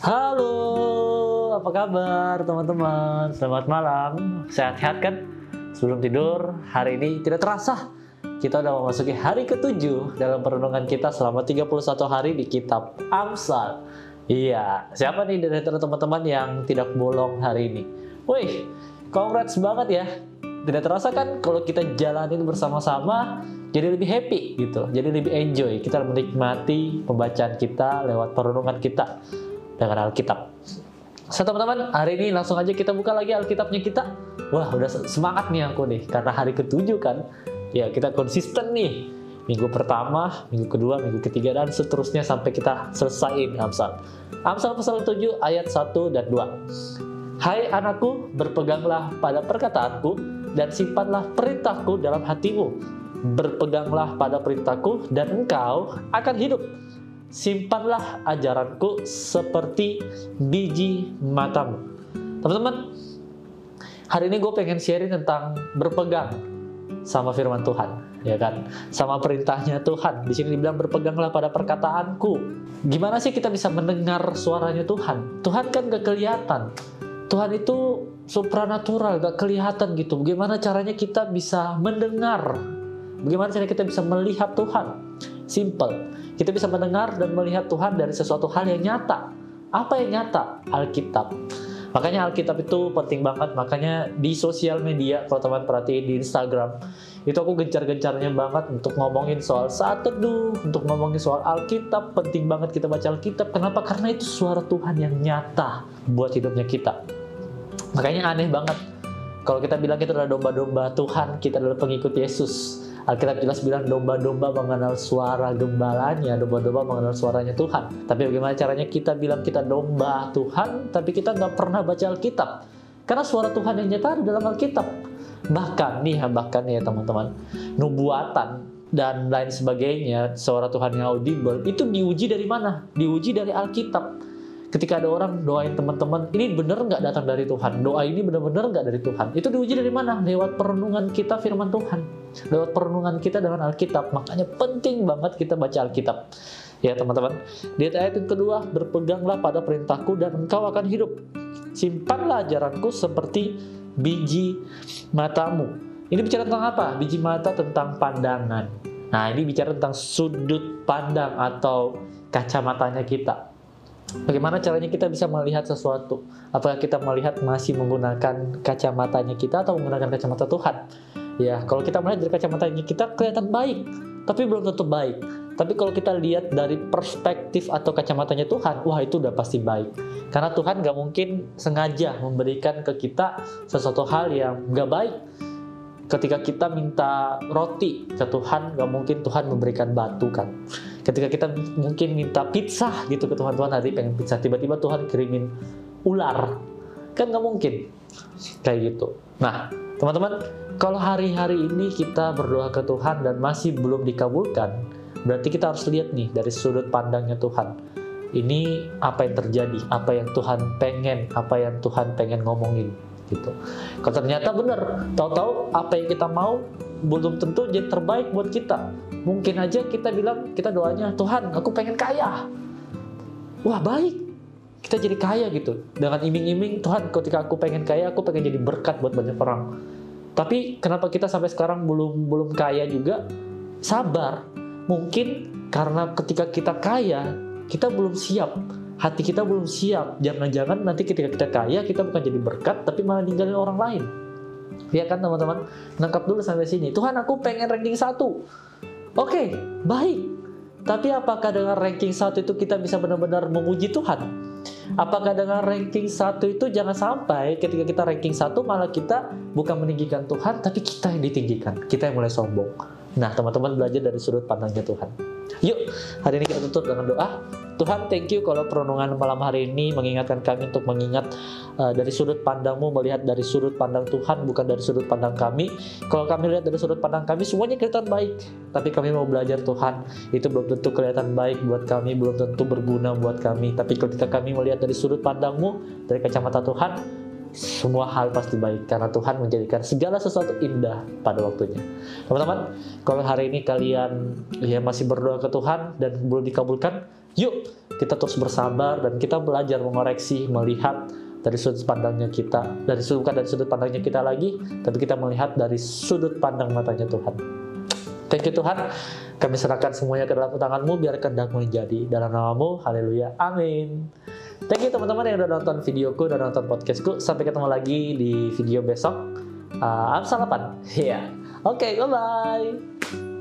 Halo, apa kabar teman-teman? Selamat malam, sehat-sehat kan? Sebelum tidur, hari ini tidak terasa kita udah memasuki hari ketujuh dalam perenungan kita selama 31 hari di kitab Amsal. Iya, siapa nih dari teman-teman yang tidak bolong hari ini? Wih, congrats banget ya. Tidak terasa kan kalau kita jalanin bersama-sama jadi lebih happy gitu, jadi lebih enjoy. Kita menikmati pembacaan kita lewat perenungan kita dengan Alkitab. So teman-teman, hari ini langsung aja kita buka lagi Alkitabnya kita. Wah, udah semangat nih aku nih, karena hari ketujuh kan. Ya, kita konsisten nih. Minggu pertama, minggu kedua, minggu ketiga, dan seterusnya sampai kita selesaiin Amsal. Amsal pasal 7 ayat 1 dan 2. Hai anakku, berpeganglah pada perkataanku dan simpanlah perintahku dalam hatimu. Berpeganglah pada perintahku dan engkau akan hidup simpanlah ajaranku seperti biji matamu. Teman-teman, hari ini gue pengen sharing tentang berpegang sama firman Tuhan, ya kan? Sama perintahnya Tuhan. Di sini dibilang berpeganglah pada perkataanku. Gimana sih kita bisa mendengar suaranya Tuhan? Tuhan kan gak kelihatan. Tuhan itu supranatural, gak kelihatan gitu. Bagaimana caranya kita bisa mendengar? Bagaimana caranya kita bisa melihat Tuhan? Simple kita bisa mendengar dan melihat Tuhan dari sesuatu hal yang nyata. Apa yang nyata? Alkitab. Makanya Alkitab itu penting banget. Makanya di sosial media, kalau teman perhatiin di Instagram, itu aku gencar-gencarnya banget untuk ngomongin soal saat teduh, untuk ngomongin soal Alkitab. Penting banget kita baca Alkitab. Kenapa? Karena itu suara Tuhan yang nyata buat hidupnya kita. Makanya aneh banget. Kalau kita bilang kita adalah domba-domba Tuhan, kita adalah pengikut Yesus Alkitab jelas bilang domba-domba mengenal suara gembalanya, domba-domba mengenal suaranya Tuhan. Tapi bagaimana caranya kita bilang kita domba Tuhan, tapi kita nggak pernah baca Alkitab? Karena suara Tuhan yang nyata ada dalam Alkitab. Bahkan nih, bahkan ya teman-teman, nubuatan dan lain sebagainya, suara Tuhan yang audible, itu diuji dari mana? Diuji dari Alkitab ketika ada orang doain teman-teman ini bener nggak datang dari Tuhan? Doa ini bener-bener nggak dari Tuhan? Itu diuji dari mana? Lewat perenungan kita firman Tuhan. Lewat perenungan kita dengan Alkitab. Makanya penting banget kita baca Alkitab. Ya teman-teman. Di ayat yang kedua berpeganglah pada perintahku dan engkau akan hidup. Simpanlah ajaranku seperti biji matamu. Ini bicara tentang apa? Biji mata tentang pandangan. Nah ini bicara tentang sudut pandang atau kacamatanya kita Bagaimana caranya kita bisa melihat sesuatu? Apakah kita melihat masih menggunakan kacamatanya kita atau menggunakan kacamata Tuhan? Ya, kalau kita melihat dari kacamatanya kita kelihatan baik, tapi belum tentu baik. Tapi kalau kita lihat dari perspektif atau kacamatanya Tuhan, wah itu udah pasti baik. Karena Tuhan gak mungkin sengaja memberikan ke kita sesuatu hal yang gak baik. Ketika kita minta roti ke Tuhan, gak mungkin Tuhan memberikan batu kan ketika kita mungkin minta pizza gitu ke Tuhan Tuhan hari pengen pizza tiba-tiba Tuhan kirimin ular. Kan nggak mungkin. Kayak gitu. Nah teman-teman kalau hari-hari ini kita berdoa ke Tuhan dan masih belum dikabulkan berarti kita harus lihat nih dari sudut pandangnya Tuhan. Ini apa yang terjadi? Apa yang Tuhan pengen? Apa yang Tuhan pengen ngomongin? Gitu. Kalau ternyata benar tahu-tahu apa yang kita mau belum tentu jadi terbaik buat kita Mungkin aja kita bilang, kita doanya, Tuhan aku pengen kaya. Wah baik, kita jadi kaya gitu. Dengan iming-iming, Tuhan ketika aku pengen kaya, aku pengen jadi berkat buat banyak orang. Tapi kenapa kita sampai sekarang belum belum kaya juga? Sabar. Mungkin karena ketika kita kaya, kita belum siap. Hati kita belum siap. Jangan-jangan nanti ketika kita kaya, kita bukan jadi berkat, tapi malah ninggalin orang lain. Ya kan teman-teman? Nangkap dulu sampai sini. Tuhan aku pengen ranking satu Oke, okay, baik. Tapi apakah dengan ranking satu itu kita bisa benar-benar memuji Tuhan? Apakah dengan ranking satu itu jangan sampai ketika kita ranking satu malah kita bukan meninggikan Tuhan, tapi kita yang ditinggikan, kita yang mulai sombong. Nah, teman-teman belajar dari sudut pandangnya Tuhan. Yuk, hari ini kita tutup dengan doa. Tuhan, thank you kalau perenungan malam hari ini mengingatkan kami untuk mengingat uh, dari sudut pandangmu, melihat dari sudut pandang Tuhan, bukan dari sudut pandang kami. Kalau kami lihat dari sudut pandang kami, semuanya kelihatan baik. Tapi kami mau belajar Tuhan, itu belum tentu kelihatan baik buat kami, belum tentu berguna buat kami. Tapi ketika kami melihat dari sudut pandangmu, dari kacamata Tuhan, semua hal pasti baik karena Tuhan menjadikan segala sesuatu indah pada waktunya. Teman-teman, kalau hari ini kalian ya masih berdoa ke Tuhan dan belum dikabulkan, Yuk, kita terus bersabar dan kita belajar mengoreksi, melihat dari sudut pandangnya kita, dari sudut bukan sudut pandangnya kita lagi, tapi kita melihat dari sudut pandang matanya Tuhan. Thank you Tuhan, kami serahkan semuanya ke dalam tanganmu, biar kehendakmu jadi. Dalam namamu, haleluya, amin. Thank you teman-teman yang udah nonton videoku, udah nonton podcastku. Sampai ketemu lagi di video besok. Uh, Salapan. Iya. Yeah. Oke, okay, bye-bye.